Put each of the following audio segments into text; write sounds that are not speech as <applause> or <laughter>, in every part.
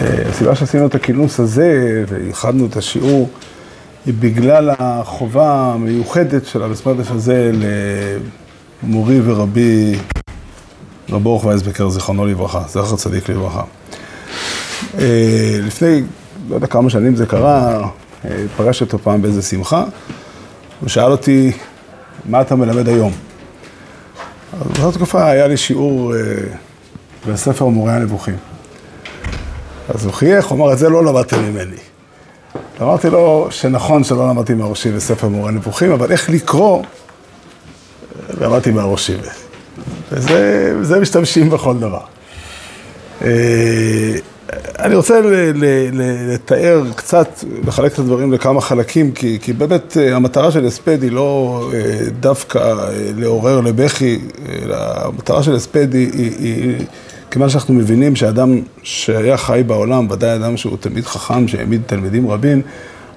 הסיבה שעשינו את הכינוס הזה וייחדנו את השיעור היא בגלל החובה המיוחדת של המסמדש הזה למורי ורבי רב אורך וייסבקר, זיכרונו לברכה, זכר צדיק לברכה. לפני, לא יודע כמה שנים זה קרה, פגשתי אותו פעם באיזה שמחה, הוא שאל אותי, מה אתה מלמד היום? אז באותה תקופה היה לי שיעור בספר מורה הנבוכים. אז הוא חייך, הוא אמר, את זה לא למדתי ממני. אמרתי לו שנכון שלא למדתי מהראשי בספר מורה הנבוכים, אבל איך לקרוא, למדתי מהראשי. וזה משתמשים בכל דבר. אני רוצה לתאר קצת, לחלק את הדברים לכמה חלקים, כי, כי באמת המטרה של הספד היא לא דווקא לעורר לבכי, אלא המטרה של הספד היא, היא, היא כיוון שאנחנו מבינים שאדם שהיה חי בעולם, ודאי אדם שהוא תלמיד חכם, שהעמיד תלמידים רבים,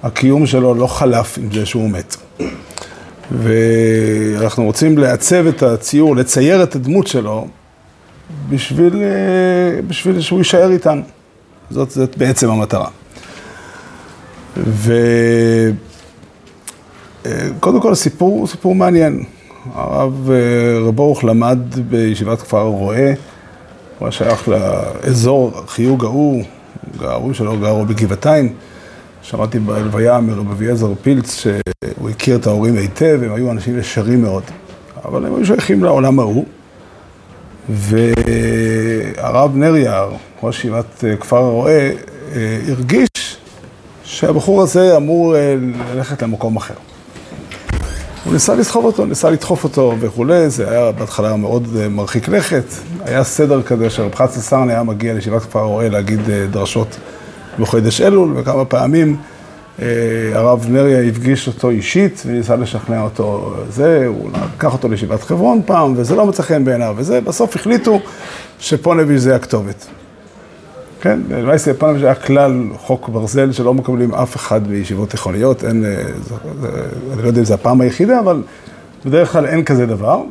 הקיום שלו לא חלף עם זה שהוא מת. ואנחנו רוצים לעצב את הציור, לצייר את הדמות שלו, בשביל, בשביל שהוא יישאר איתנו. זאת, זאת בעצם המטרה. וקודם כל הסיפור הוא סיפור מעניין. הרב רב אורוך למד בישיבת כפר הרועה, הוא היה שייך לאזור חיוג ההוא, ההורים שלו גרו בגבעתיים. שמעתי בהלוויה מרב אביעזר פילץ שהוא הכיר את ההורים היטב, הם היו אנשים ישרים מאוד, אבל הם היו שייכים לעולם ההוא. והרב נר יער, ראש ישיבת כפר הרועה, הרגיש שהבחור הזה אמור ללכת למקום אחר. הוא ניסה לסחוב אותו, ניסה לדחוף אותו וכולי, זה היה בהתחלה מאוד מרחיק לכת. היה סדר כזה שרב חצי סרן היה מגיע לישיבת כפר הרועה להגיד דרשות בחודש אלול, וכמה פעמים הרב נריה הפגיש אותו אישית וניסה לשכנע אותו זה, הוא לקח אותו לישיבת חברון פעם, וזה לא מצא חן בעיניו, וזה, בסוף החליטו שפונביץ' זה הכתובת. כן, למעשה פונביץ' היה כלל חוק ברזל שלא מקבלים אף אחד בישיבות תיכוניות, אין, אני לא יודע אם זו הפעם היחידה, אבל בדרך כלל אין כזה דבר.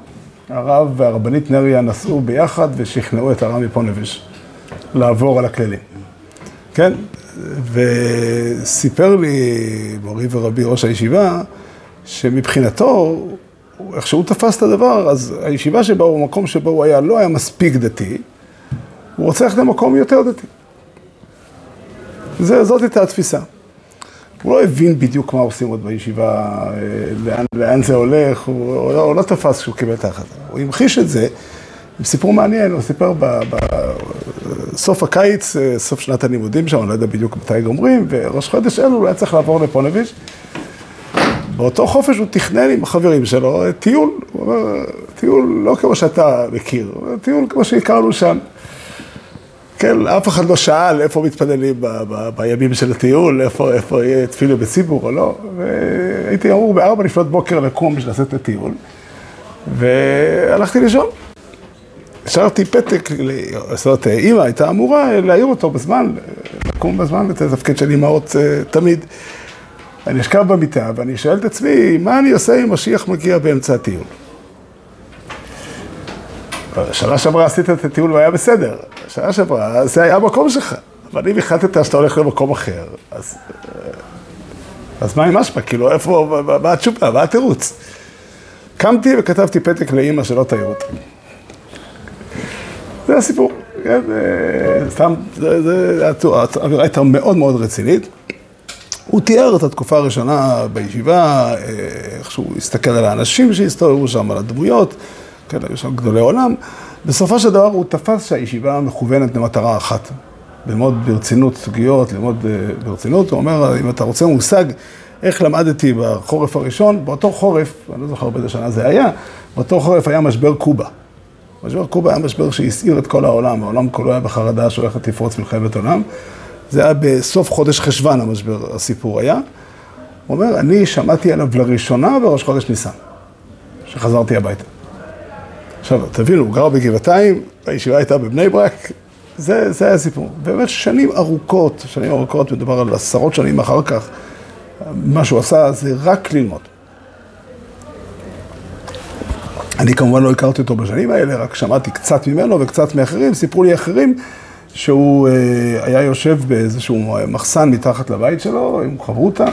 הרב והרבנית נריה נסעו ביחד ושכנעו את הרב מפונביץ' לעבור על הכללים. כן, וסיפר לי מורי ורבי ראש הישיבה, שמבחינתו, איך שהוא תפס את הדבר, אז הישיבה שבו, המקום שבו הוא היה, לא היה מספיק דתי, הוא רוצה ללכת למקום יותר דתי. זה, זאת הייתה התפיסה. הוא לא הבין בדיוק מה עושים עוד בישיבה, לאן, לאן זה הולך, הוא, הוא, לא, הוא לא תפס כשהוא קיבל את ההחלטה. הוא המחיש את זה סיפור מעניין, הוא סיפר בסוף הקיץ, סוף שנת הלימודים שם, אני לא יודע בדיוק מתי גומרים, וראש חודש אלול הוא היה צריך לעבור לפונביץ'. באותו חופש הוא תכנן עם החברים שלו טיול, הוא אומר, טיול לא כמו שאתה מכיר, טיול כמו שהכרנו שם. כן, אף אחד לא שאל איפה מתפללים ב- ב- בימים של הטיול, איפה, איפה יהיה תפילה בציבור או לא, והייתי אמור בארבע לפנות בוקר לקום בשביל לעשות את הטיול, והלכתי לישון. השארתי פתק, זאת אומרת, אימא הייתה אמורה להעיר אותו בזמן, לקום בזמן, את התפקיד של אימהות תמיד. אני אשכב במיטה ואני שואל את עצמי, מה אני עושה אם משיח מגיע באמצע הטיול? שנה שעברה עשית את הטיול והיה בסדר, שנה שעברה זה היה המקום שלך, אבל אם החלטת שאתה הולך למקום אחר, אז, אז מה עם אשפה? כאילו, איפה, מה התשובה, מה התירוץ? קמתי וכתבתי פתק לאימא שלא תעיר אותי. זה הסיפור, כן, סתם, האווירה הייתה מאוד מאוד רצינית. הוא תיאר את התקופה הראשונה בישיבה, איך שהוא הסתכל על האנשים שהסתובבו שם, על הדמויות, כן, היו שם גדולי עולם. בסופו של דבר הוא תפס שהישיבה מכוונת למטרה אחת. ללמוד ברצינות סוגיות, ללמוד ברצינות. הוא אומר, אם אתה רוצה מושג איך למדתי בחורף הראשון, באותו חורף, אני לא זוכר באיזה שנה זה היה, באותו חורף היה משבר קובה. משבר קובה היה משבר שהסעיר את כל העולם, העולם כולו היה בחרדה שהולכת לפרוץ מלחמת עולם. זה היה בסוף חודש חשוון המשבר, הסיפור היה. הוא אומר, אני שמעתי עליו לראשונה בראש חודש ניסן, שחזרתי הביתה. עכשיו, תבינו, הוא גר בגבעתיים, הישיבה הייתה בבני ברק, זה, זה היה הסיפור. באמת שנים ארוכות, שנים ארוכות, מדובר על עשרות שנים אחר כך, מה שהוא עשה זה רק ללמוד. אני כמובן לא הכרתי אותו בשנים האלה, רק שמעתי קצת ממנו וקצת מאחרים, סיפרו לי אחרים שהוא אה, היה יושב באיזשהו מחסן מתחת לבית שלו עם חברותה,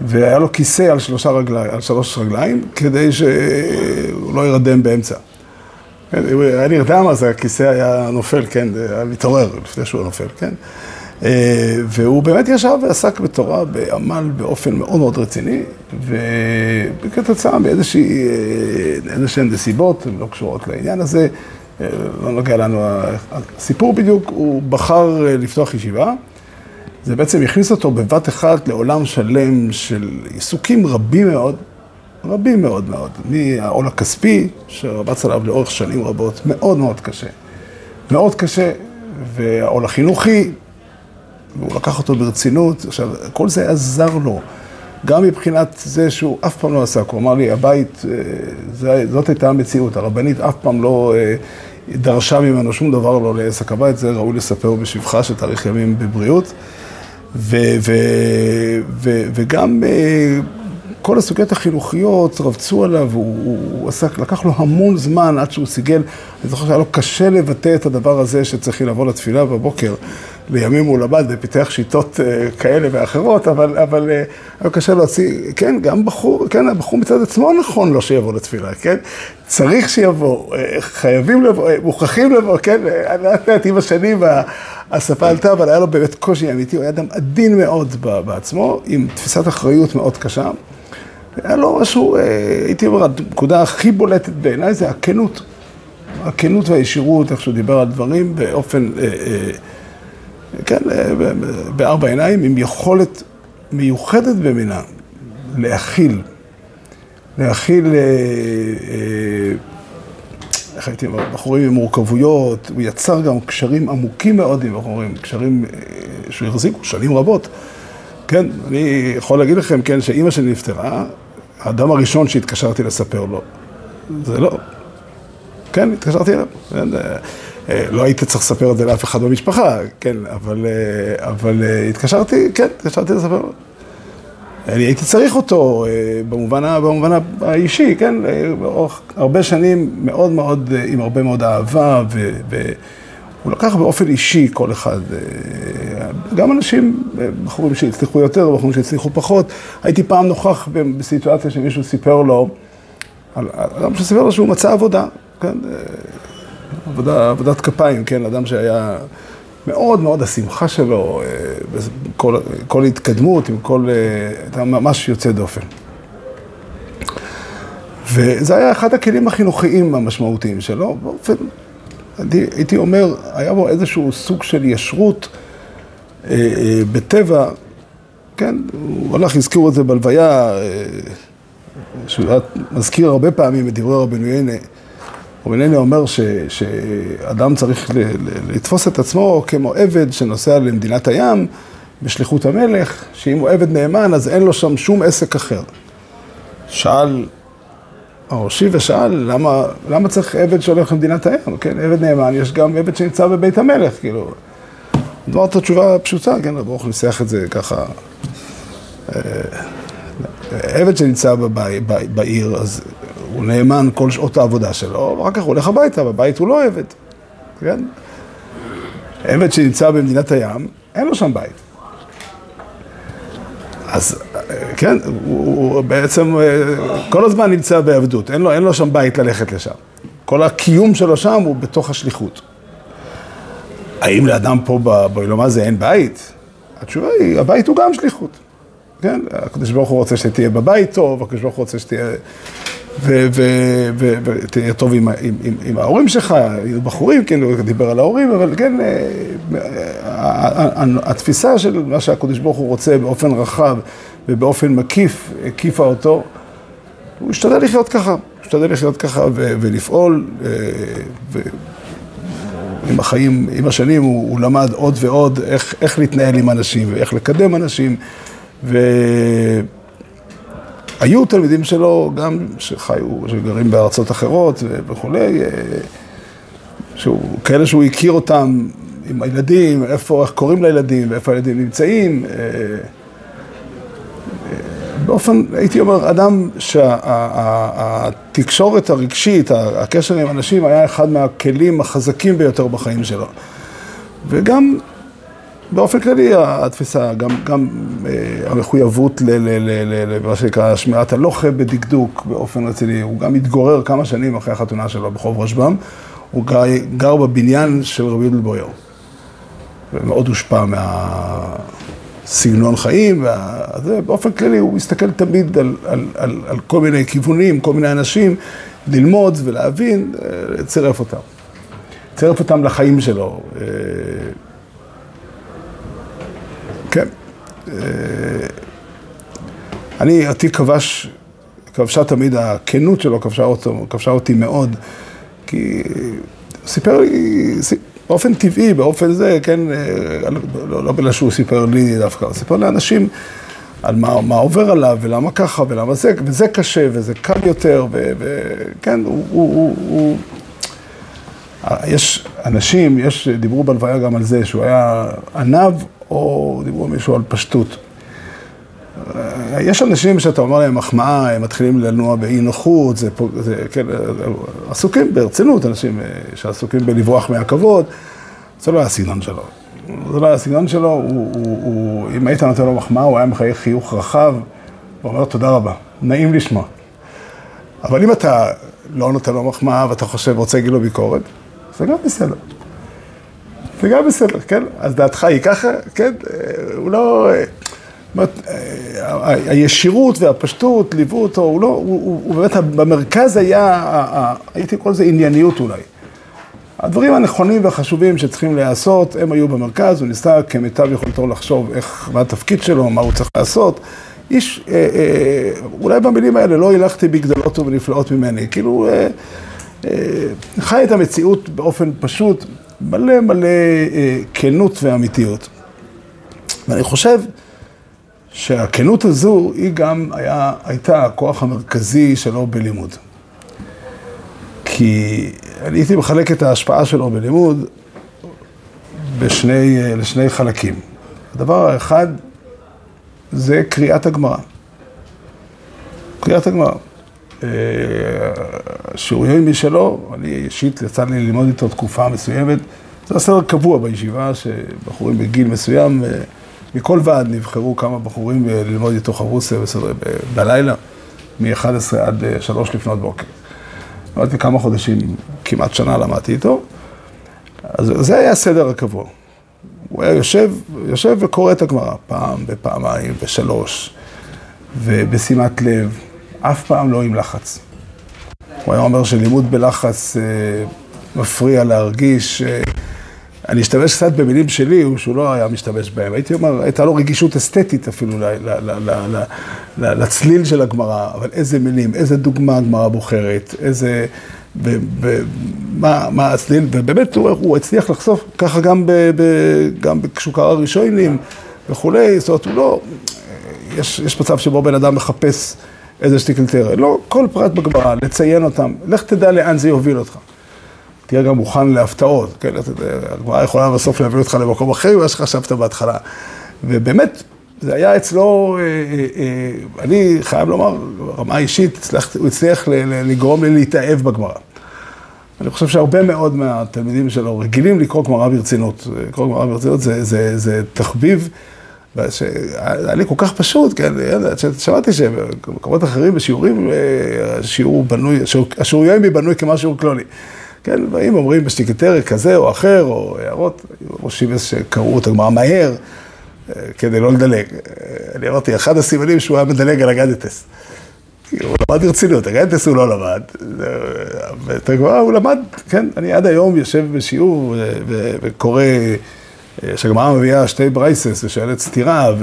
והיה לו כיסא על, שלושה רגלי, על שלוש רגליים, כדי שהוא לא ירדם באמצע. כן, הוא היה נרדם, אז הכיסא היה נופל, כן, היה מתעורר לפני שהוא נופל, כן. אה, והוא באמת ישב ועסק בתורה בעמל באופן מאוד מאוד רציני, וכתוצאה מאיזשהן נסיבות, הן לא קשורות לעניין הזה, אה, לא נוגע לנו הסיפור בדיוק, הוא בחר לפתוח ישיבה. זה בעצם הכניס אותו בבת אחת לעולם שלם של עיסוקים רבים מאוד, רבים מאוד מאוד, מהעול הכספי, שרבץ עליו לאורך שנים רבות, מאוד מאוד קשה. מאוד קשה, והעול החינוכי, והוא לקח אותו ברצינות. עכשיו, כל זה עזר לו, גם מבחינת זה שהוא אף פעם לא עסק. הוא אמר לי, הבית, אה, זאת הייתה המציאות, הרבנית אף פעם לא אה, דרשה ממנו שום דבר לא לעסק הבית, זה ראוי לספר בשבחה שתאריך ימים בבריאות. ו, ו, ו, וגם אה, כל הסוגיות החינוכיות רבצו עליו, הוא, הוא עסק, לקח לו המון זמן עד שהוא סיגל, אני זוכר שהיה לו קשה לבטא את הדבר הזה שצריכים לבוא לתפילה בבוקר. לימים הוא למד ופיתח שיטות אה, כאלה ואחרות, אבל, אבל אה, היה קשה להוציא, כן, גם בחור, כן, הבחור מצד עצמו נכון לו שיבוא לתפילה, כן? צריך שיבוא, חייבים לבוא, מוכרחים לבוא, כן? לאט לאט עם השנים השפה עלתה, אבל היה לו באמת קושי אמיתי, הוא היה אדם עדין מאוד בעצמו, עם תפיסת אחריות מאוד קשה. היה לו משהו, אה, הייתי אומר, הנקודה הכי בולטת בעיניי זה הכנות. הכנות והישירות, איך שהוא דיבר על דברים באופן, אה, אה, כן, בארבע עיניים, עם יכולת מיוחדת במינה להכיל, להכיל איך הייתי אומר, בחורים עם מורכבויות, הוא יצר גם קשרים עמוקים מאוד עם בחורים, קשרים אה, שהחזיקו שנים רבות. כן, אני יכול להגיד לכם, כן, שאימא שלי נפטרה, האדם הראשון שהתקשרתי לספר לו, זה לא. כן, התקשרתי אליו. אה, אה, לא הייתי צריך לספר את זה לאף אחד במשפחה, כן, אבל, אבל התקשרתי, כן, התקשרתי לספר. אני הייתי צריך אותו אה, במובן, במובן האישי, כן? הרבה שנים מאוד מאוד, אה, עם הרבה מאוד אהבה, והוא לקח באופן אישי כל אחד, אה, גם אנשים, בחורים שהצליחו יותר, בחורים שהצליחו פחות. הייתי פעם נוכח בסיטואציה שמישהו סיפר לו, אדם שסיפר לו שהוא מצא עבודה, כן? עבודה, עבודת כפיים, כן? אדם שהיה... מאוד מאוד השמחה שלו, אה, כל, כל התקדמות, עם כל, אה, הייתה ממש יוצא דופן. וזה היה אחד הכלים החינוכיים המשמעותיים שלו, באופן, הייתי אומר, היה בו איזשהו סוג של ישרות אה, אה, בטבע, כן, הוא הלך, הזכירו את זה בלוויה, אה, שהוא מזכיר הרבה פעמים את דברי רבנו יינה. רבי נני אומר ש, שאדם צריך ל, ל, לתפוס את עצמו כמו עבד שנוסע למדינת הים בשליחות המלך, שאם הוא עבד נאמן אז אין לו שם שום עסק אחר. שאל הראשי ושאל, למה, למה צריך עבד שהולך למדינת הים? כן, עבד נאמן, יש גם עבד שנמצא בבית המלך, כאילו. אמרת תשובה פשוטה, כן, רב ברוך ניסח את זה ככה. אה, עבד שנמצא בבי, בעיר, אז הוא נאמן כל שעות העבודה שלו, ואחר כך הוא הולך הביתה, בבית הוא לא עבד, כן? עבד שנמצא במדינת הים, אין לו שם בית. אז כן, הוא בעצם כל הזמן נמצא בעבדות, אין לו, אין לו שם בית ללכת לשם. כל הקיום שלו שם הוא בתוך השליחות. האם לאדם פה בעולם הזה אין בית? התשובה היא, הבית הוא גם שליחות. כן, הקדוש ברוך הוא רוצה שתהיה בבית טוב, הקדוש ברוך הוא רוצה שתהיה ותהיה טוב עם, עם, עם, עם ההורים שלך, עם בחורים, הוא דיבר על ההורים, אבל כן, אה, התפיסה של מה שהקדוש ברוך הוא רוצה באופן רחב ובאופן מקיף, הקיפה אותו, הוא השתדל לחיות ככה, השתדל לחיות ככה ולפעול, אה, ועם החיים, עם השנים הוא, הוא למד עוד ועוד איך, איך להתנהל עם אנשים ואיך לקדם אנשים, ו... היו תלמידים שלו גם שחיו, שגרים בארצות אחרות וכולי, אה, שהוא, כאלה שהוא הכיר אותם עם הילדים, איפה, איך קוראים לילדים ואיפה הילדים נמצאים. אה, אה, באופן, הייתי אומר, אדם שהתקשורת הרגשית, הקשר עם אנשים היה אחד מהכלים החזקים ביותר בחיים שלו. וגם באופן כללי התפיסה, גם, גם אה, המחויבות למה שנקרא שמירת הלוחם בדקדוק באופן רציני, הוא גם התגורר כמה שנים אחרי החתונה שלו בחוב רשב"ם, הוא גר, גר בבניין של רבי יהודה בויאר. ומאוד הושפע מהסגנון חיים, וזה, באופן כללי הוא מסתכל תמיד על, על, על, על כל מיני כיוונים, כל מיני אנשים, ללמוד ולהבין, לצרף אותם. לצרף אותם לחיים שלו. כן. אני, אותי כבש, כבשה תמיד, הכנות שלו כבשה, אותו, כבשה אותי מאוד, כי הוא סיפר לי, באופן טבעי, באופן זה, כן, לא, לא בגלל שהוא סיפר לי דווקא, הוא סיפר לאנשים על מה, מה עובר עליו ולמה ככה ולמה זה, וזה קשה וזה קל יותר, וכן, הוא, הוא, הוא, הוא, יש אנשים, יש, דיברו בלוויה גם על זה, שהוא היה עניו או דיברו מישהו על פשטות. יש אנשים שאתה אומר להם מחמאה, הם מתחילים לנוע באי נוחות, זה, זה כן, עסוקים ברצינות, אנשים שעסוקים בלברוח מהכבוד, זה לא היה הסגנון שלו. זה לא היה הסגנון שלו, הוא, הוא, הוא, אם היית נותן לו מחמאה, הוא היה מחייך חיוך רחב, הוא אומר תודה רבה, נעים לשמוע. אבל אם אתה לא נותן לו מחמאה ואתה חושב, רוצה להגיד לו ביקורת, זה גם בסדר. זה גם בסדר, כן? אז דעתך היא ככה, כן? הוא לא... הישירות והפשטות ליוו אותו, הוא לא, הוא, הוא, הוא באמת, במרכז היה, הייתי קורא לזה ענייניות אולי. הדברים הנכונים והחשובים שצריכים להיעשות, הם היו במרכז, הוא ניסה כמיטב יכולתו לחשוב איך, מה התפקיד שלו, מה הוא צריך לעשות. איש, אה, אה, אולי במילים האלה לא הילכתי בגדולות ובנפלאות ממני, כאילו, אה, אה, חי את המציאות באופן פשוט, מלא מלא אה, כנות ואמיתיות. ואני חושב שהכנות הזו היא גם היה, הייתה הכוח המרכזי שלו בלימוד. כי אני הייתי מחלק את ההשפעה שלו בלימוד בשני, אה, לשני חלקים. הדבר האחד זה קריאת הגמרא. קריאת הגמרא. שיעורים משלו, אני אישית יצא לי ללמוד איתו תקופה מסוימת, זה הסדר קבוע בישיבה, שבחורים בגיל מסוים, מכל ועד נבחרו כמה בחורים ללמוד איתו חרוסה בסדר, בלילה, מ-11 עד 3 לפנות בוקר. למדתי כמה חודשים, כמעט שנה למדתי איתו, אז זה היה הסדר הקבוע. הוא היה יושב, יושב וקורא את הגמרא, פעם ופעמיים ושלוש, ובשימת לב, אף פעם לא עם לחץ. הוא היה אומר שלימוד בלחץ אה, מפריע להרגיש, אה, אני אשתמש קצת במילים שלי, שהוא לא היה משתמש בהם. הייתי אומר, הייתה לו רגישות אסתטית אפילו ל, ל, ל, ל, ל, לצליל של הגמרא, אבל איזה מילים, איזה דוגמה הגמרא בוחרת, איזה... ב, ב, מה, מה הצליל, ובאמת הוא, הוא הצליח לחשוף ככה גם, ב, ב, גם כשהוא קרא ראשונים וכולי, זאת אומרת, הוא לא... יש, יש מצב שבו בן אדם מחפש איזה שטיקל תרא. לא, כל פרט בגמרא, לציין אותם, לך תדע לאן זה יוביל אותך. תהיה גם מוכן להפתעות, כן, הגמרא יכולה בסוף להביא אותך למקום אחר ממה שחשבת בהתחלה. ובאמת, זה היה אצלו, אה, אה, אה, אני חייב לומר, רמה אישית, הוא הצליח לגרום לי להתאהב בגמרא. אני חושב שהרבה מאוד מהתלמידים שלו רגילים לקרוא גמרא ברצינות. לקרוא גמרא ברצינות זה, זה, זה תחביב. היה לי כל כך פשוט, כן, שמעתי שבמקומות אחרים בשיעורים, שיעור בנוי, השיעור יומי בנוי כמו שיעור קלוני. כן, באים אומרים בשטיקטרי כזה או אחר, או הערות, שיבס שקראו את הגמרא מהר, כדי לא לדלג. אני אמרתי, אחד הסימנים שהוא היה מדלג על אגדטס. הוא למד ברצינות, אגדטס הוא לא למד. ואת הגמרא הוא למד, כן, אני עד היום יושב בשיעור וקורא... שהגמרא מביאה שתי ברייסס ושואלת סתירה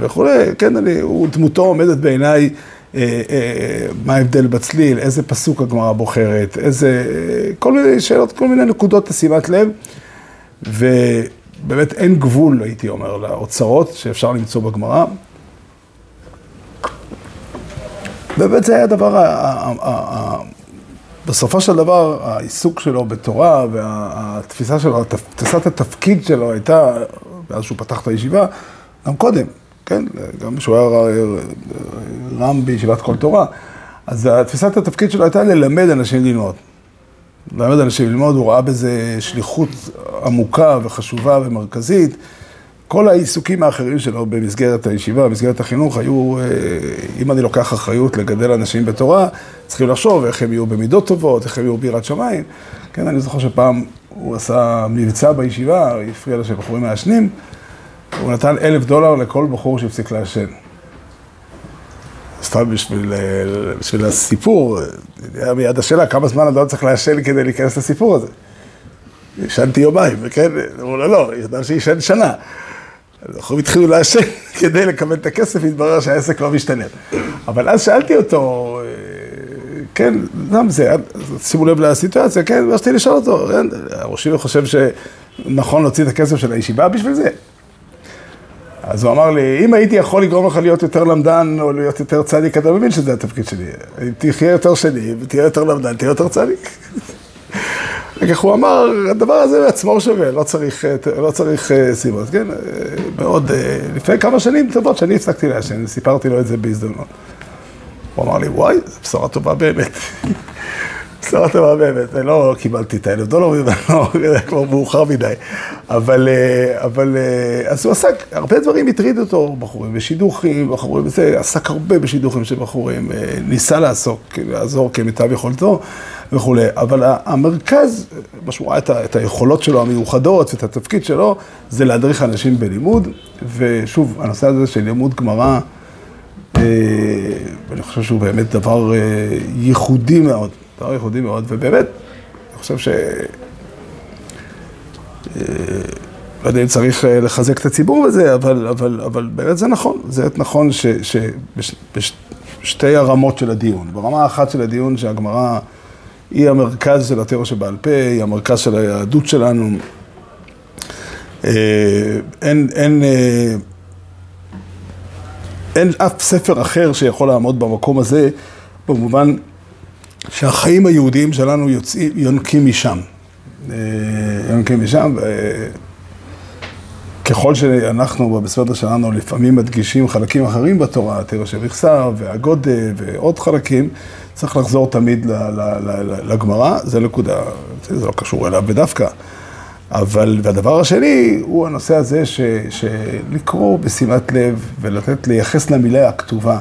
וכולי, כן, אני, הוא דמותו עומדת בעיניי, אה, אה, מה ההבדל בצליל, איזה פסוק הגמרא בוחרת, איזה, כל מיני שאלות, כל מיני נקודות לשימת לב, ובאמת אין גבול, הייתי אומר, לאוצרות שאפשר למצוא בגמרא. באמת זה היה הדבר בסופו של דבר, העיסוק שלו בתורה והתפיסה שלו, תפיסת התפקיד שלו הייתה, מאז שהוא פתח את הישיבה, גם קודם, כן? גם כשהוא היה רם בישיבת כל תורה, אז תפיסת התפקיד שלו הייתה ללמד אנשים ללמוד. ללמד אנשים ללמוד, הוא ראה בזה שליחות עמוקה וחשובה ומרכזית. כל העיסוקים האחרים שלו במסגרת הישיבה, במסגרת החינוך, היו, אה, אם אני לוקח אחריות לגדל אנשים בתורה, צריכים לחשוב איך הם יהיו במידות טובות, איך הם יהיו ביראת שמיים. כן, אני זוכר שפעם הוא עשה מבצע בישיבה, הפריע לו שבחורים מעשנים, הוא נתן אלף דולר לכל בחור שהפסיק לעשן. סתם בשביל, אה, בשביל הסיפור, היה מיד השאלה, כמה זמן אדם צריך לעשן כדי להיכנס לסיפור הזה? עישנתי יומיים, כן? אמרו לו, לא, אדם שעישן שנה. אנחנו התחילו לעשן <laughs> כדי לקבל את הכסף, התברר שהעסק לא משתנה. אבל אז שאלתי אותו, אה, כן, גם זה, שימו לב לסיטואציה, כן, רציתי לשאול אותו, כן, ראש עיר חושב שנכון להוציא את הכסף של הישיבה בשביל זה? אז הוא אמר לי, אם הייתי יכול לגרום לך להיות יותר למדן או להיות יותר צדיק, אתה מבין שזה התפקיד שלי. תחיה יותר שני ותהיה יותר למדן, תהיה יותר צדיק. <laughs> וכך הוא אמר, הדבר הזה בעצמו שווה, לא צריך, לא צריך אה, סיבות, כן? אה, מאוד, אה, לפני כמה שנים טובות שאני הפסקתי לעשן, סיפרתי לו את זה בהזדמנות. הוא אמר לי, וואי, זו בשורה טובה באמת. בשורה טובה באמת, לא קיבלתי את האלף דולר, זה כבר מאוחר מדי. אבל, אבל, אז הוא עסק, הרבה דברים הטרידו אותו, בחורים בשידוכים, בחורים בזה, עסק הרבה בשידוכים של בחורים, ניסה לעסוק, לעזור כמיטב יכולתו. וכולי, אבל המרכז, מה שהוא ראה את היכולות שלו המיוחדות ואת התפקיד שלו, זה להדריך אנשים בלימוד, ושוב, הנושא הזה של לימוד גמרא, אה, אני חושב שהוא באמת דבר אה, ייחודי מאוד, דבר ייחודי מאוד, ובאמת, אני חושב ש... אה, לא יודע אם צריך לחזק את הציבור בזה, אבל, אבל, אבל באמת זה נכון, זה נכון שבשתי הרמות של הדיון. ברמה האחת של הדיון שהגמרא... היא המרכז של התיאוריה שבעל פה, היא המרכז של היהדות שלנו. אה, אין, אין, אה, אין אף ספר אחר שיכול לעמוד במקום הזה, במובן שהחיים היהודיים שלנו יוצאים, יונקים משם. אה, יונקים משם. ככל שאנחנו בספר שלנו לפעמים מדגישים חלקים אחרים בתורה, תראה שבכסה והגודה ועוד חלקים, צריך לחזור תמיד לגמרא, זה נקודה, זה לא קשור אליו בדווקא. אבל, והדבר השני הוא הנושא הזה שלקרוא בשימת לב ולתת, לייחס למילה הכתובה.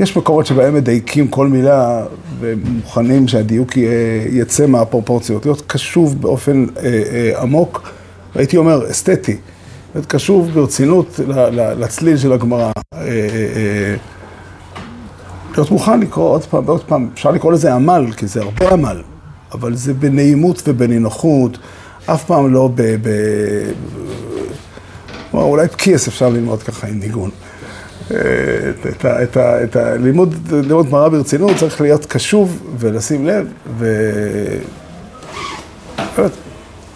יש מקומות שבהם מדייקים כל מילה ומוכנים שהדיוק יצא מהפרופורציות, להיות קשוב באופן אה, אה, עמוק, הייתי אומר אסתטי. להיות קשוב ברצינות לצליל של הגמרא. אה, אה, אה, להיות מוכן לקרוא עוד פעם ועוד פעם, אפשר לקרוא לזה עמל, כי זה הרבה עמל, אבל זה בנעימות ובנינוחות, אף פעם לא ב... ב... אולי בכיס אפשר ללמוד ככה עם ניגון. את, ה, את, ה, את הלימוד, לימוד גמרא ברצינות צריך להיות קשוב ולשים לב, ו...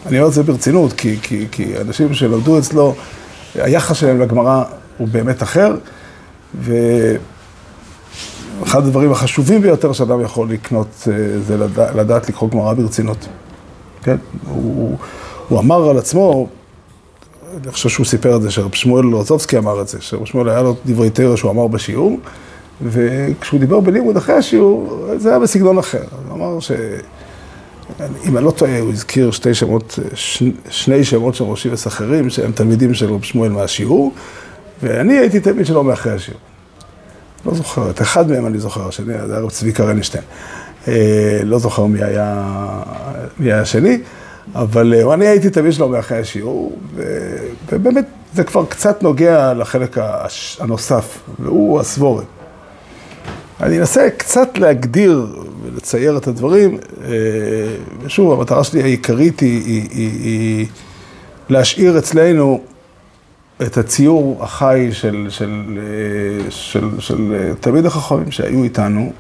אני אומר את זה ברצינות, כי, כי, כי אנשים שלמדו אצלו, היחס שלהם לגמרא הוא באמת אחר, ואחד הדברים החשובים ביותר שאדם יכול לקנות אה, זה לדע, לדעת לקרוא גמרא ברצינות. כן? הוא, הוא אמר על עצמו, אני חושב שהוא סיפר את זה, שרב שמואל רוזובסקי אמר את זה, שרב שמואל היה לו דברי תרא שהוא אמר בשיעור, וכשהוא דיבר בלימוד אחרי השיעור, זה היה בסגנון אחר. הוא אמר ש... אם אני לא טועה, הוא הזכיר שתי שמות, שני שמות של ראשי וסחרים, שהם תלמידים של רב שמואל מהשיעור, ואני הייתי תלמיד שלו מאחרי השיעור. לא זוכר, את אחד מהם אני זוכר, השני, זה היה רב צביקה רנשטיין. אה, לא זוכר מי היה, מי היה השני, אבל אה, אני הייתי תלמיד שלו מאחרי השיעור, ובאמת זה כבר קצת נוגע לחלק הנוסף, והוא הסבורת. אני אנסה קצת להגדיר ולצייר את הדברים. אה, ושוב, המטרה שלי העיקרית היא, היא, היא, היא להשאיר אצלנו את הציור החי של, של, אה, של, של, של תלמיד החכמים שהיו איתנו.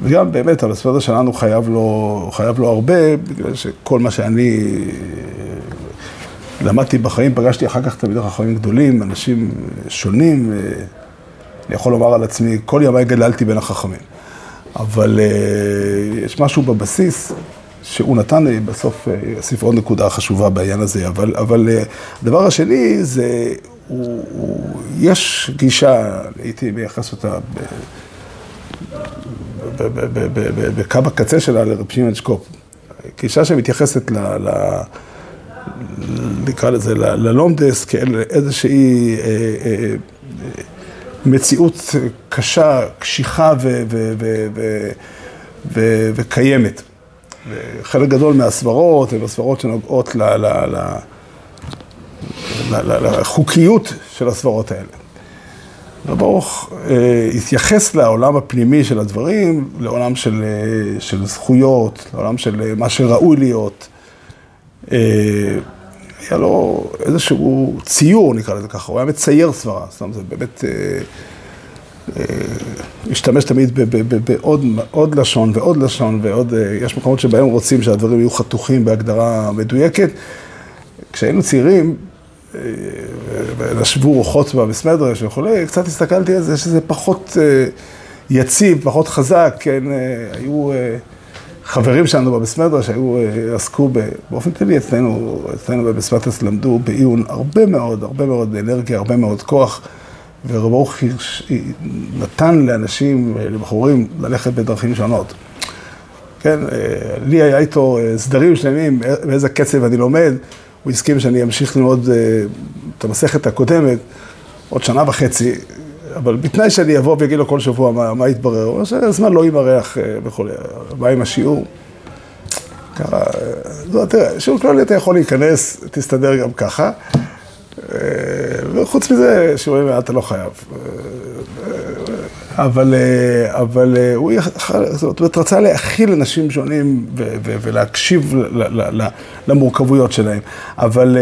וגם באמת על הספר שלנו חייב לו, חייב לו הרבה, בגלל שכל מה שאני אה, למדתי בחיים, פגשתי אחר כך תלמידי חכמים גדולים, אנשים שונים. אני יכול לומר על עצמי, כל ימיי גדלתי בין החכמים. אבל uh, יש משהו בבסיס שהוא נתן לי, בסוף אוסיף עוד נקודה חשובה בעניין הזה, אבל, אבל הדבר השני זה, הוא, הוא, יש גישה, הייתי מייחס אותה בקו הקצה שלה לרב שמעון שקופ. גישה שמתייחסת ל... ל נקרא לזה, ללומדס כאל איזושהי אה, אה, מציאות קשה, קשיחה וקיימת. חלק גדול מהסברות הן הסברות שנוגעות לחוקיות של הסברות האלה. ברוך אה, התייחס לעולם הפנימי של הדברים, לעולם של, אה, של זכויות, לעולם של אה, מה שראוי להיות. אה, היה לו איזשהו ציור, נקרא לזה ככה, הוא היה מצייר סברה, אומרת, זה באמת... אה, אה, משתמש תמיד בעוד לשון ועוד לשון ועוד, אה, יש מקומות שבהם רוצים שהדברים יהיו חתוכים בהגדרה מדויקת. כשהיינו צעירים, נשבו רוחות במסמדרש וכולי, קצת הסתכלתי על זה שזה פחות יציב, פחות חזק, כן, היו חברים שלנו במסמדרש, שהיו, עסקו באופן כללי אצלנו, אצלנו במסמדרש למדו בעיון הרבה מאוד, הרבה מאוד אנרגיה, הרבה מאוד כוח. ורב ברוך נתן לאנשים, לבחורים, ללכת בדרכים שונות. כן, אה, לי היה איתו אה, סדרים שלמים, באיזה קצב אני לומד, הוא הסכים שאני אמשיך ללמוד אה, את המסכת הקודמת עוד שנה וחצי, אבל בתנאי שאני אבוא ואגיד לו כל שבוע מה, מה יתברר, הוא אומר שהזמן לא ימרח וכולי, מה עם השיעור? ככה, תראה, שיעור כללי אתה יכול להיכנס, תסתדר גם ככה. וחוץ מזה, שיעורים אתה לא חייב. אבל, אבל הוא זאת אומרת, רצה להכיל אנשים שונים ולהקשיב למורכבויות שלהם. אבל,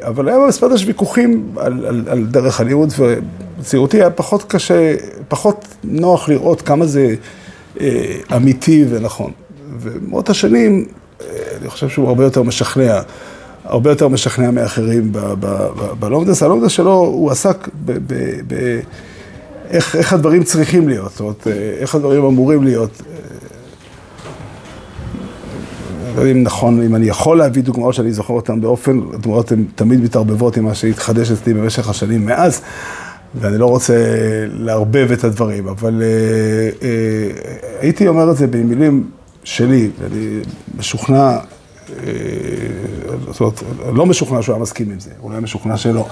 אבל היה במספר יש ויכוחים על, על, על דרך הלימוד, ובצעירותי היה פחות קשה, פחות נוח לראות כמה זה אמיתי ונכון. ומאות השנים, אני חושב שהוא הרבה יותר משכנע. הרבה יותר משכנע מאחרים בלומדס. הלומדס שלו, הוא עסק באיך הדברים צריכים להיות, זאת אומרת, איך הדברים אמורים להיות. לא יודע אם נכון, אם אני יכול להביא דוגמאות שאני זוכר אותן באופן, הדוגמאות הן תמיד מתערבבות עם מה שהתחדש אצלי במשך השנים מאז, ואני לא רוצה לערבב את הדברים, אבל אה, אה, הייתי אומר את זה במילים שלי, ואני משוכנע אה, זאת אומרת, לא משוכנע שהוא היה מסכים עם זה, היה משוכנע שלא.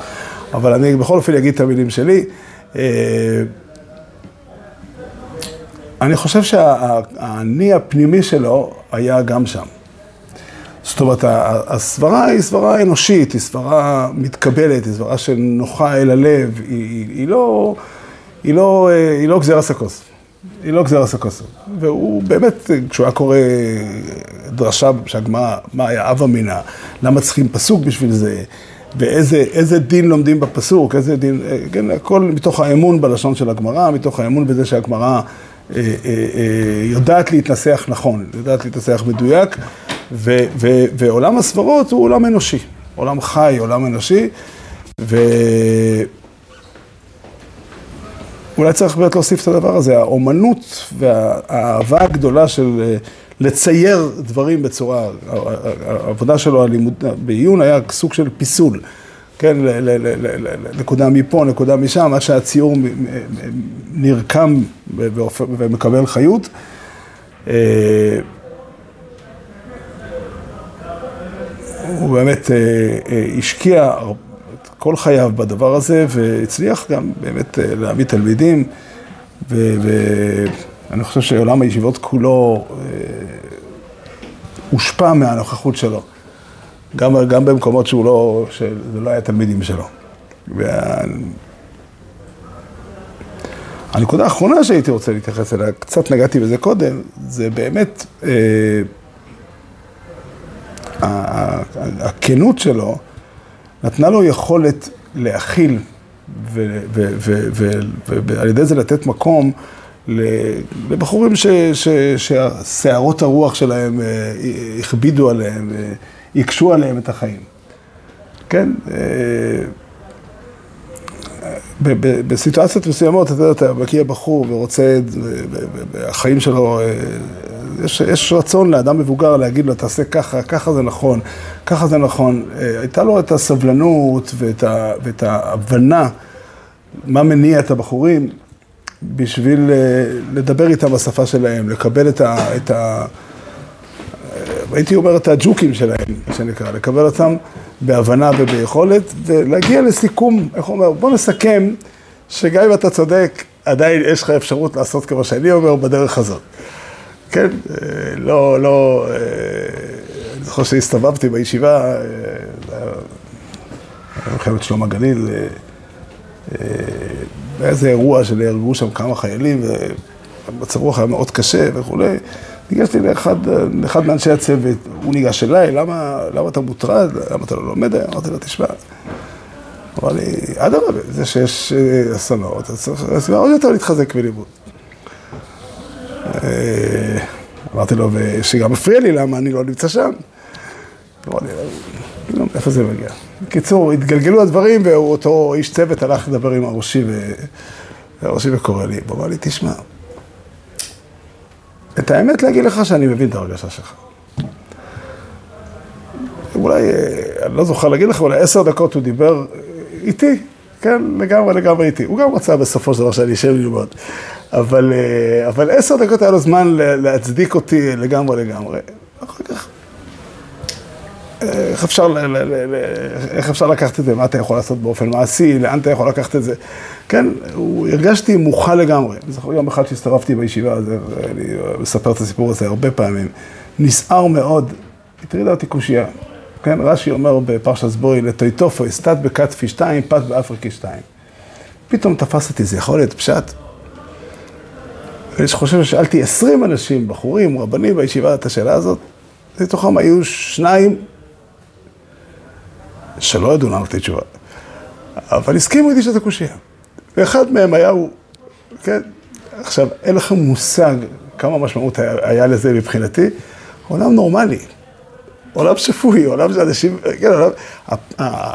אבל אני בכל אופן אגיד את המילים שלי. אה, אני חושב שהאני הפנימי שלו היה גם שם. זאת אומרת, הסברה היא סברה אנושית, היא סברה מתקבלת, היא סברה שנוחה אל הלב, היא, היא לא, היא לא, אה, היא לא גזירה סקוס. היא לא גזירה סקוסו. והוא באמת, כשהוא היה קורא דרשה שהגמרא, מה היה אב אמינא, למה צריכים פסוק בשביל זה, ואיזה דין לומדים בפסוק, איזה דין, כן, הכל מתוך האמון בלשון של הגמרא, מתוך האמון בזה שהגמרא אה, אה, אה, יודעת להתנסח נכון, יודעת להתנסח מדויק, ו, ו, ועולם הסברות הוא עולם אנושי, עולם חי, עולם אנושי, ו... אולי צריך באמת להוסיף את הדבר הזה, האומנות והאהבה הגדולה של אה, לצייר דברים בצורה, העבודה שלו, הלימוד, בעיון היה סוג של פיסול, כן, נקודה מפה, נקודה משם, עד שהציור נרקם ומקבל חיות. אה, הוא באמת אה, השקיע כל חייו בדבר הזה, והצליח גם באמת אה, להעמיד תלמידים, ואני חושב שעולם הישיבות כולו אה, הושפע מהנוכחות שלו, גם, גם במקומות שהוא לא, שזה לא היה תלמידים שלו. וה... הנקודה האחרונה שהייתי רוצה להתייחס אליה, קצת נגעתי בזה קודם, זה באמת אה, הכנות שלו. נתנה לו יכולת להכיל ועל ידי זה לתת מקום לבחורים ששערות הרוח שלהם אה, הכבידו עליהם, הקשו עליהם את החיים. כן? אה, בסיטואציות מסוימות, אתה יודע, אתה מכיר בחור ורוצה, החיים שלו אה, יש, יש רצון לאדם מבוגר להגיד לו, תעשה ככה, ככה זה נכון, ככה זה נכון. אה, הייתה לו את הסבלנות ואת, ה, ואת ההבנה מה מניע את הבחורים בשביל אה, לדבר איתם בשפה שלהם, לקבל את ה... את ה הייתי אומר את הג'וקים שלהם, מה שנקרא, לקבל אותם בהבנה וביכולת, ולהגיע לסיכום, איך אומר, בוא נסכם שגם אם אתה צודק, עדיין יש לך אפשרות לעשות כמו שאני אומר בדרך הזאת. כן, לא, לא, אני זוכר שהסתובבתי בישיבה, מלחמת שלום הגליל, באיזה אירוע שנהרגו שם כמה חיילים, ומצב רוח היה מאוד קשה וכולי. ניגשתי לאחד, לאחד מאנשי הצוות, הוא ניגש אליי, למה, למה אתה מוטרד, למה אתה לא לומד? אמרתי לו, תשמע, אמר לי, אדרבה, זה שיש אסונות, אז צריך עוד יותר להתחזק בלימוד. אמרתי לו, שגם מפריע לי למה אני לא נמצא שם. אמר לי, לא, איפה זה מגיע? בקיצור, התגלגלו הדברים, ואותו איש צוות הלך לדבר עם הראשי, והראשי וקורא לי, הוא אמר לי, תשמע, את האמת להגיד לך שאני מבין את הרגשה שלך. אולי, אני לא זוכר להגיד לך, אולי עשר דקות הוא דיבר איתי, כן, לגמרי לגמרי איתי. הוא גם רצה בסופו של דבר שאני אשב ללמוד. אבל, אבל עשר דקות היה לו זמן להצדיק אותי לגמרי לגמרי. אחר כך, איך אפשר, איך אפשר לקחת את זה, מה אתה יכול לעשות באופן מעשי, לאן אתה יכול לקחת את זה. כן, הרגשתי מוכן לגמרי. אני זוכר יום אחד שהסתובבתי בישיבה, הזה, אני מספר את הסיפור הזה הרבה פעמים. נסער מאוד, הטרידה אותי קושייה. כן, רש"י אומר בפרשת בוא, לטוטפות, טט בכתפי שתיים, פת באפריקי שתיים. פתאום תפס אותי, זה יכול להיות פשט? אני חושב ששאלתי עשרים אנשים, בחורים, רבנים בישיבה, את השאלה הזאת, לתוכם היו שניים שלא ידעו לענות לי תשובה, אבל הסכימו איתי שזה קושייה. ואחד מהם היה הוא, כן, עכשיו, אין לכם מושג כמה משמעות היה, לזה מבחינתי, עולם נורמלי, עולם שפוי, עולם שאנשים, כן, עולם,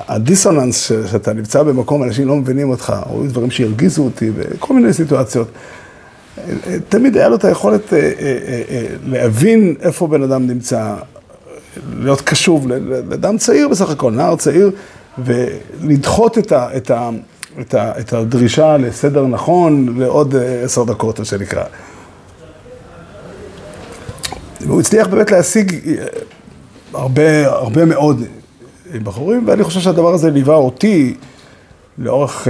הדיסוננס שאתה נמצא במקום, אנשים לא מבינים אותך, או דברים שהרגיזו אותי בכל מיני סיטואציות. תמיד היה לו את היכולת להבין איפה בן אדם נמצא, להיות קשוב לאדם צעיר בסך הכל, נער צעיר, ולדחות את, ה, את, ה, את, ה, את הדרישה לסדר נכון לעוד עשר דקות, מה שנקרא. והוא הצליח באמת להשיג הרבה, הרבה מאוד בחורים, ואני חושב שהדבר הזה ליווה אותי לאורך,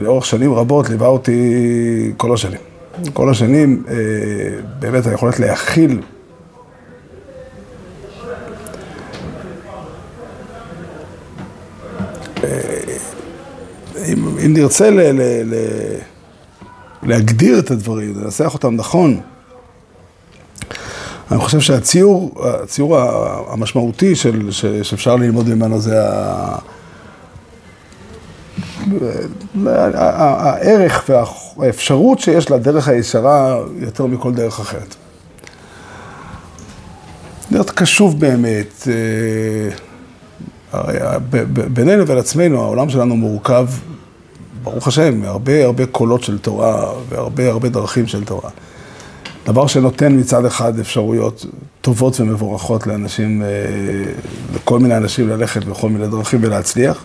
לאורך שנים רבות, ליווה אותי כל השנים. כל השנים, באמת היכולת להכיל אם, אם נרצה ל, ל, ל, להגדיר את הדברים, לנסח אותם נכון, אני חושב שהציור, הציור המשמעותי של, שאפשר ללמוד ממנו זה ה... הערך והאפשרות שיש לדרך הישרה יותר מכל דרך אחרת. להיות קשוב באמת, בינינו ובין עצמנו, העולם שלנו מורכב, ברוך השם, מהרבה הרבה קולות של תורה והרבה הרבה דרכים של תורה. דבר שנותן מצד אחד אפשרויות טובות ומבורכות לאנשים, לכל מיני אנשים ללכת בכל מיני דרכים ולהצליח.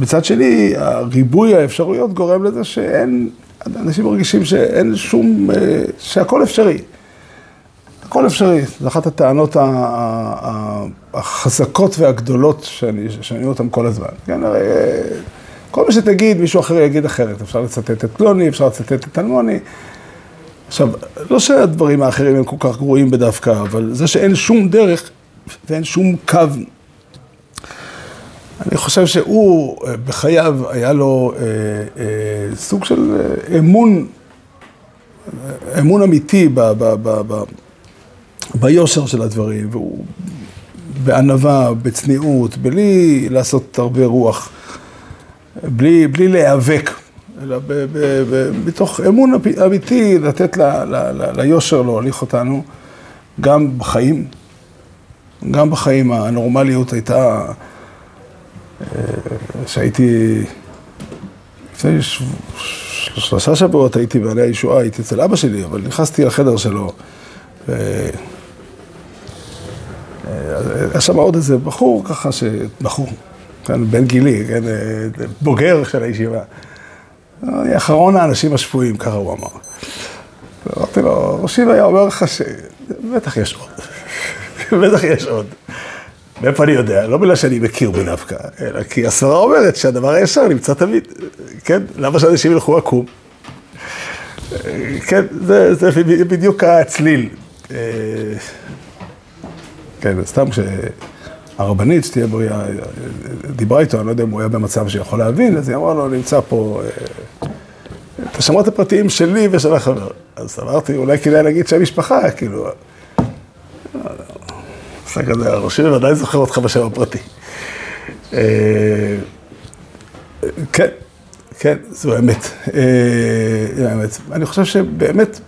מצד שני, ריבוי האפשרויות גורם לזה שאין, אנשים מרגישים שאין שום, שהכל אפשרי. הכל אפשרי, זו אחת הטענות החזקות והגדולות שאני שומע אותן כל הזמן. כן, הרי כל מה שתגיד, מישהו אחר יגיד אחרת. אפשר לצטט את פלוני, אפשר לצטט את אלמוני. עכשיו, לא שהדברים האחרים הם כל כך גרועים בדווקא, אבל זה שאין שום דרך ואין שום קו. אני חושב שהוא בחייו, היה לו אה, אה, סוג של אמון, אמון אמיתי ב, ב, ב, ב, ביושר של הדברים, והוא בענווה, בצניעות, בלי לעשות הרבה רוח, בלי, בלי להיאבק, אלא ב, ב, ב, מתוך אמון אמיתי לתת ל, ל, ל, ליושר להוליך אותנו, גם בחיים, גם בחיים הנורמליות הייתה, שהייתי, לפני שלושה שבועות הייתי בעלי הישועה, הייתי אצל אבא שלי, אבל נכנסתי לחדר שלו. היה שם עוד איזה בחור ככה, ש... כן, בן גילי, כן, בוגר של הישיבה. אני אחרון האנשים השפויים, ככה הוא אמר. אמרתי לו, ראשי היה אומר לך שבטח יש עוד. <laughs> בטח יש עוד. מאיפה אני יודע? לא בגלל שאני מכיר בי דווקא, אלא כי הסברה אומרת שהדבר הישר נמצא תמיד. כן? למה שאנשים ילכו עקום? כן, זה, זה בדיוק הצליל. אה, כן, סתם כשהרבנית, שתהיה בריאה, דיברה איתו, אני לא יודע אם הוא היה במצב שיכול להבין, אז היא אמרה לו, נמצא פה, אה, אתה שמעת הפרטיים שלי ושל החבר. אז אמרתי, אולי כדאי להגיד שם משפחה, כאילו. עושה כזה, הראשי בוודאי זוכר אותך בשם הפרטי. אה, כן, כן, זו האמת. זו האמת. אני חושב שבאמת,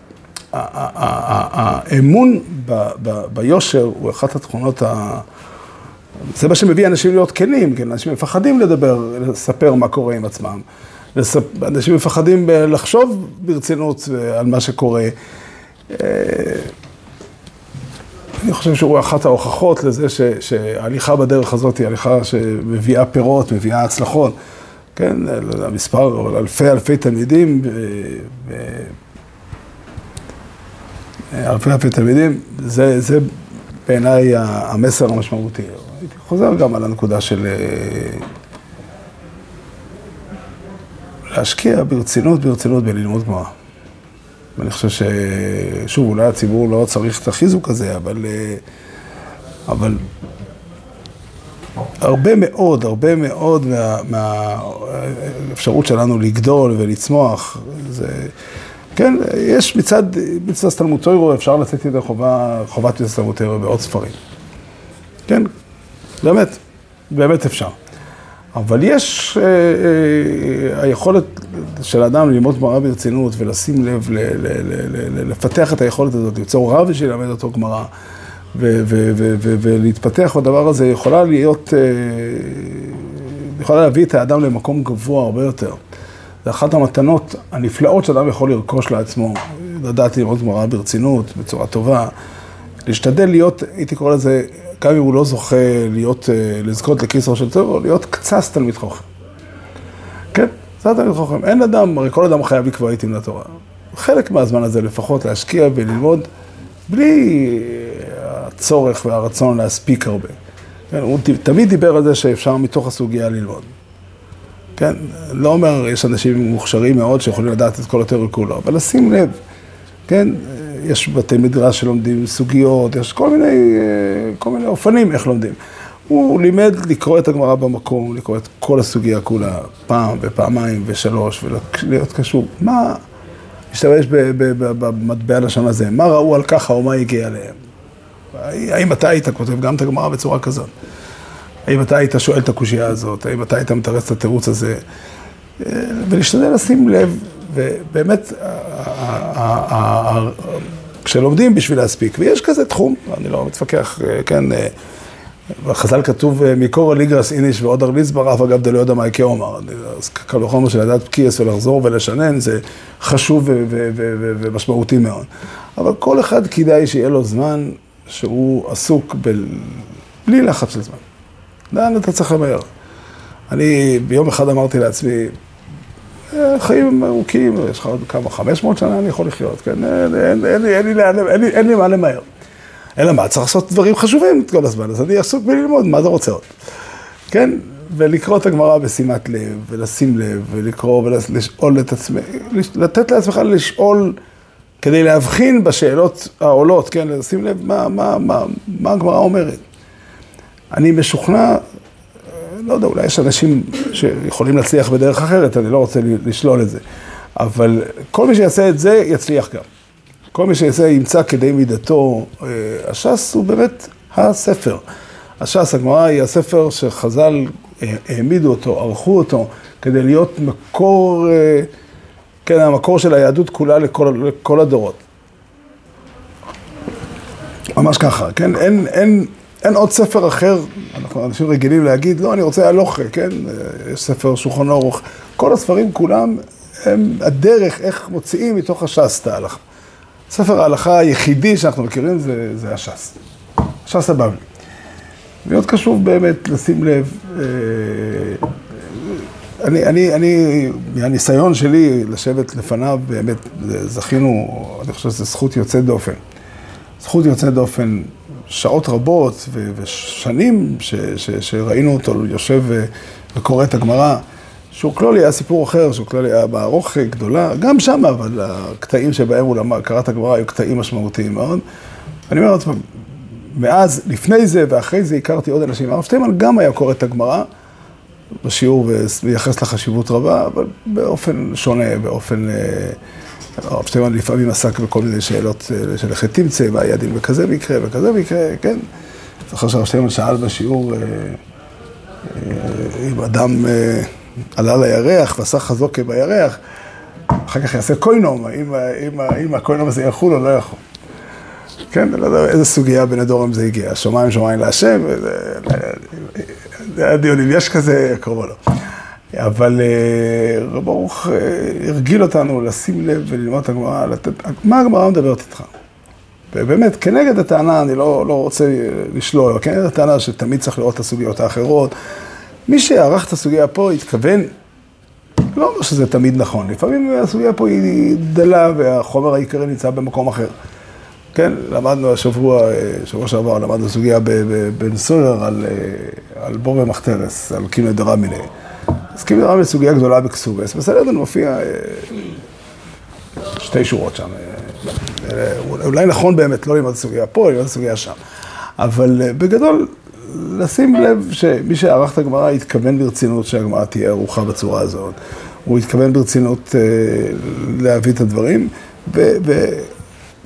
האמון ביושר הוא אחת התכונות ה... זה מה שמביא אנשים להיות כנים, כן? אנשים מפחדים לדבר, לספר מה קורה עם עצמם. אנשים מפחדים לחשוב ברצינות על מה שקורה. אני חושב שהוא אחת ההוכחות לזה שההליכה בדרך הזאת היא הליכה שמביאה פירות, מביאה הצלחות. כן, המספר, אלפי אלפי תלמידים, אלפי אלפי תלמידים, זה, זה בעיניי המסר המשמעותי. חוזר גם על הנקודה של אה, להשקיע ברצינות, ברצינות בללמוד גמרא. ואני חושב ששוב, אולי הציבור לא צריך את החיזוק הזה, אבל, אה, אבל הרבה מאוד, הרבה מאוד מהאפשרות מה, שלנו לגדול ולצמוח, זה, כן, יש מצד, מצד תלמוד תוירו, אפשר לצאת ידי חובה, חובת מצד תלמוד תוירו בעוד ספרים. כן, באמת, באמת אפשר. אבל יש אה, אה, היכולת של האדם ללמוד גמרא ברצינות ולשים לב, ל, ל, ל, ל, לפתח את היכולת הזאת, ליצור רב שילמד אותו גמרא. ולהתפתח בדבר הזה יכולה להיות, אה, יכולה להביא את האדם למקום גבוה הרבה יותר. זה אחת המתנות הנפלאות שאדם יכול לרכוש לעצמו, לדעת לראות גמרא ברצינות, בצורה טובה, להשתדל להיות, הייתי קורא לזה, גם אם הוא לא זוכה להיות, אה, לזכות לכיסרו של טרור, להיות קצת תלמיד חוכם. כן, קצת תלמיד חוכם. אין אדם, הרי כל אדם חייב לקבוע עיתים לתורה. חלק מהזמן הזה לפחות להשקיע וללמוד, בלי הצורך והרצון להספיק הרבה. כן, הוא תמיד דיבר על זה שאפשר מתוך הסוגיה ללמוד. כן, לא אומר, יש אנשים מוכשרים מאוד שיכולים לדעת את כל התיאוריה כולו, אבל לשים לב, כן, יש בתי מדרש שלומדים סוגיות, יש כל מיני, כל מיני אופנים איך לומדים. הוא לימד לקרוא את הגמרא במקום, לקרוא את כל הסוגיה כולה, פעם ופעמיים ושלוש, ולהיות קשור. מה, להשתמש במטבע לשון הזה, מה ראו על ככה או מה הגיע אליהם? האם אתה היית כותב גם את הגמרא בצורה כזאת? האם אתה היית שואל את הקושייה הזאת? האם אתה היית מתרץ את התירוץ הזה? ולהשתדל לשים לב, ובאמת, כשלומדים בשביל להספיק, ויש כזה תחום, אני לא מתווכח, כן, בחז"ל כתוב מקור הליגרס איניש ועוד ארליס ברף, אגב דלא יודע מה יקה אומר. אז קל וחומר של לדעת פקיעס ולחזור ולשנן, זה חשוב ומשמעותי מאוד. אבל כל אחד כדאי שיהיה לו זמן שהוא עסוק. בלי לחץ של זמן. לאן אתה צריך למהר? אני ביום אחד אמרתי לעצמי, אה, חיים ארוכים, יש לך עוד כמה, 500 שנה אני יכול לחיות, כן? אין, לי, מה למהר. אלא מה, צריך לעשות דברים חשובים כל הזמן, אז אני עסוק בללמוד, מה אתה רוצה עוד? כן? ולקרוא את הגמרא בשימת לב, ולשים לב, ולקרוא ולשאול את עצמי, לתת לעצמך לשאול כדי להבחין בשאלות העולות, כן, לשים לב מה, מה, מה, מה הגמרא אומרת. אני משוכנע, לא יודע, אולי יש אנשים שיכולים להצליח בדרך אחרת, אני לא רוצה לשלול את זה, אבל כל מי שיעשה את זה, יצליח גם. כל מי שיעשה, ימצא כדי מידתו. אה, הש"ס הוא באמת הספר. הש"ס, הגמרא היא הספר שחז"ל אה, העמידו אותו, ערכו אותו, כדי להיות מקור... אה, כן, המקור של היהדות כולה לכל, לכל הדורות. ממש ככה, כן? אין, אין, אין עוד ספר אחר, אנחנו אנשים רגילים להגיד, לא, אני רוצה הלוכה, כן? יש ספר שולחן אורוך. כל הספרים כולם הם הדרך איך מוציאים מתוך הש"ס את ההלכה. ספר ההלכה היחידי שאנחנו מכירים זה, זה הש"ס. הש"ס הבבלי. מאוד קשור באמת לשים לב, אה, אני, אני, אני, מהניסיון שלי לשבת לפניו, באמת זכינו, אני חושב שזו זכות יוצאת דופן. זכות יוצאת דופן שעות רבות ושנים ש, ש, שראינו אותו יושב וקורא את הגמרא. שוקלולי היה סיפור אחר, שוקלולי היה בערוך גדולה, גם שם, אבל הקטעים שבהם הוא למד, קרא את הגמרא היו קטעים משמעותיים מאוד. אני אומר לעצמם, מאז, לפני זה ואחרי זה הכרתי עוד אנשים. הרב שטיימן גם היה קורא את הגמרא בשיעור ומייחס לה חשיבות רבה, אבל באופן שונה, באופן... אה, הרב שטיימן לפעמים עסק בכל מיני שאלות אה, של איך תמצא, מה היה דין בכזה מקרה וכזה מקרה, כן. זוכר שהרב שטיימן שאל בשיעור, אה, אם אדם עלה לירח ועשה חזוקה בירח, אחר כך יעשה קוינום, האם הקוינום הזה יכול או לא יכול. כן, לא יודע איזה סוגיה בין הדורם זה הגיע, שמיים שמיים להשם, זה היה דיון אם יש כזה, קרוב או לא. אבל אה, רב ברוך אה, הרגיל אותנו לשים לב וללמוד את הגמרא, מה הגמרא מדברת איתך? ובאמת, כנגד הטענה, אני לא, לא רוצה לשלול, אבל כנגד הטענה שתמיד צריך לראות את הסוגיות האחרות, מי שערך את הסוגיה פה התכוון, לא אומר שזה תמיד נכון, לפעמים הסוגיה פה היא דלה והחומר העיקרי נמצא במקום אחר. כן, למדנו השבוע, שבוע שעבר, למדנו סוגיה בבן סויר על, אה, על בור ומחתרס, על קימא דרמיני. אז קימא דרמיני סוגיה גדולה בקסובס, בסדר, מופיע אה, שתי שורות שם. אה, אולי נכון באמת לא ללמוד את הסוגיה פה, ללמוד את הסוגיה שם. אבל בגדול, לשים לב שמי שערך את הגמרא התכוון ברצינות שהגמרא תהיה ערוכה בצורה הזאת. הוא התכוון ברצינות להביא את הדברים, ו...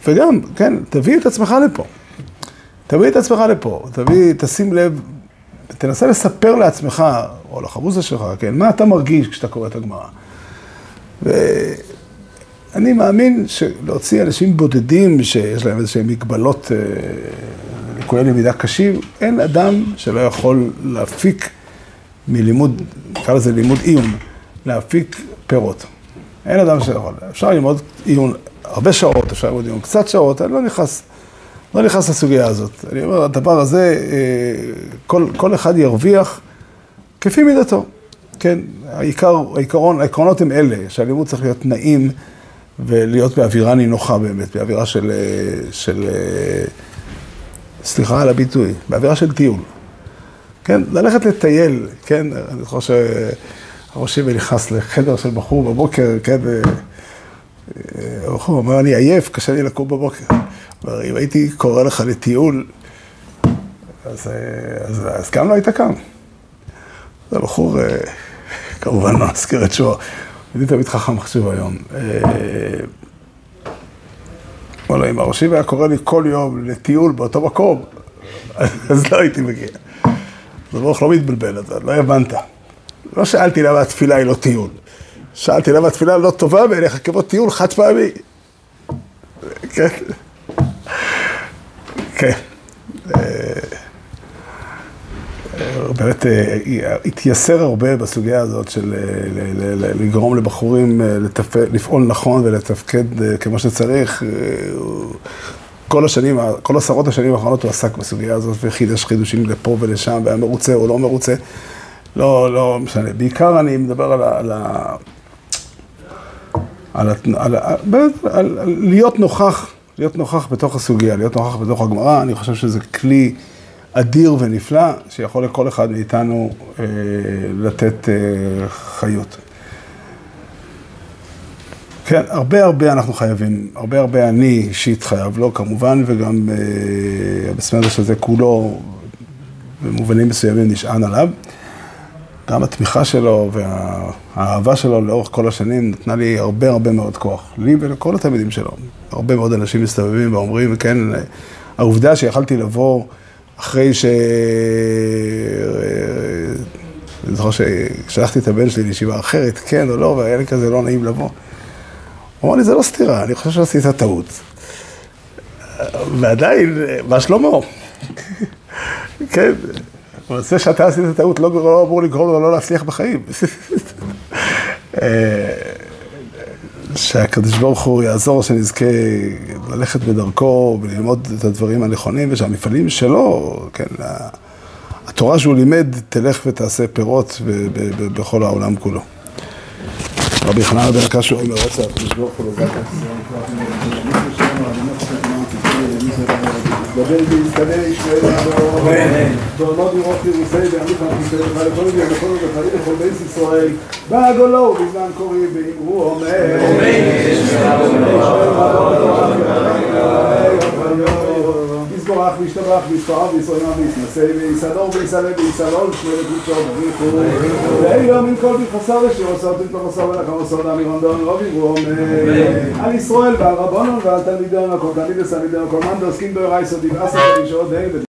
וגם, כן, תביא את עצמך לפה. תביא את עצמך לפה, תביא, תשים לב, תנסה לספר לעצמך, או לחבוזה שלך, כן, מה אתה מרגיש כשאתה קורא את הגמרא. ואני מאמין שלהוציא אנשים בודדים שיש להם איזשהם מגבלות, אה, ליקויי למידה קשים, אין אדם שלא יכול להפיק מלימוד, נקרא לזה לימוד עיון, להפיק פירות. אין אדם שיכול. אפשר ללמוד עיון הרבה שעות, אפשר ללמוד יום קצת שעות, אני לא נכנס, לא נכנס לסוגיה הזאת. אני אומר, הדבר הזה, אה, כל, כל אחד ירוויח כפי מידתו. כן, העיקר, העיקרון, העקרונות הם אלה, שהלימוד צריך להיות נעים ולהיות באווירה נינוחה באמת, באווירה של, אה, של, אה, סליחה על הביטוי, באווירה של טיול. כן, ללכת לטייל, כן, אני חושב שהראשי נכנס לחדר של בחור בבוקר, כן, הוא אומר, אני עייף, קשה לי לקום בבוקר. אם הייתי קורא לך לטיול, אז, אז, אז גם לא היית קם. זה בחור, אה, כמובן לא נזכיר את שמו, הייתי תמיד חכם מחשוב היום. וואלה, אה, אם הראשי היה קורא לי כל יום לטיול באותו מקום, אז לא הייתי מגיע. זה ברוך לא מתבלבל, אתה לא הבנת. לא שאלתי למה התפילה היא לא טיול. שאלתי למה התפילה לא טובה בעיניך כמו טיול חד פעמי. כן. כן. אה, באמת אה, התייסר הרבה בסוגיה הזאת של אה, לגרום לבחורים לפעול נכון ולתפקד כמו שצריך. כל השנים, כל עשרות השנים האחרונות הוא עסק בסוגיה הזאת וחידש חידושים לפה ולשם והיה מרוצה או לא מרוצה. לא, לא משנה. בעיקר אני מדבר על, על, על, על, על, על, על להיות נוכח, להיות נוכח בתוך הסוגיה, להיות נוכח בתוך הגמרא, אני חושב שזה כלי אדיר ונפלא, שיכול לכל אחד מאיתנו אה, לתת אה, חיות. כן, הרבה הרבה אנחנו חייבים, הרבה הרבה אני אישית חייב לו כמובן, וגם אה, בסמדרש הזה כולו במובנים מסוימים נשען עליו. גם התמיכה שלו והאהבה שלו לאורך כל השנים נתנה לי הרבה הרבה מאוד כוח, לי ולכל התלמידים שלו. הרבה מאוד אנשים מסתובבים ואומרים, כן, העובדה שיכלתי לבוא אחרי ש... אני זוכר ששלחתי את הבן שלי לישיבה אחרת, כן או לא, והיה לי כזה לא נעים לבוא. הוא אמר לי, זה לא סתירה, אני חושב שעשית טעות. ועדיין, מה שלמה? <laughs> כן. אבל זה שאתה עשית טעות לא, לא אמור לגרום לו לא להצליח בחיים. <laughs> שהקדוש ברוך הוא יעזור שנזכה ללכת בדרכו וללמוד את הדברים הנכונים ושהמפעלים שלו, כן, התורה שהוא לימד תלך ותעשה פירות בכל העולם כולו. רבי חנן בן הקשו אומר, הקדוש ברוך הוא דבר איתי להסתדר ישראל לעבור ועולמות לראות תירוסי ועמיך על כיסאי וחל יכול להיות בכל זאת חליל לכל בייס ישראל בגולו ובזמן קוראים ואם הוא אומר אומר ישראל לעבור ועולמות לראות תירוסי יזבורך וישתבח ויסדור ויסלול שמי לקודשו ואילו מן כל בכסר ושיר עושה אותי תחסר ולכם עושה אותם ירונדון רבי והוא אומר על ישראל ועל רבונון ועל תלמידון הכל תלמיד וסמידון הכל מן דוסקים באורי סודי ועשר חמישות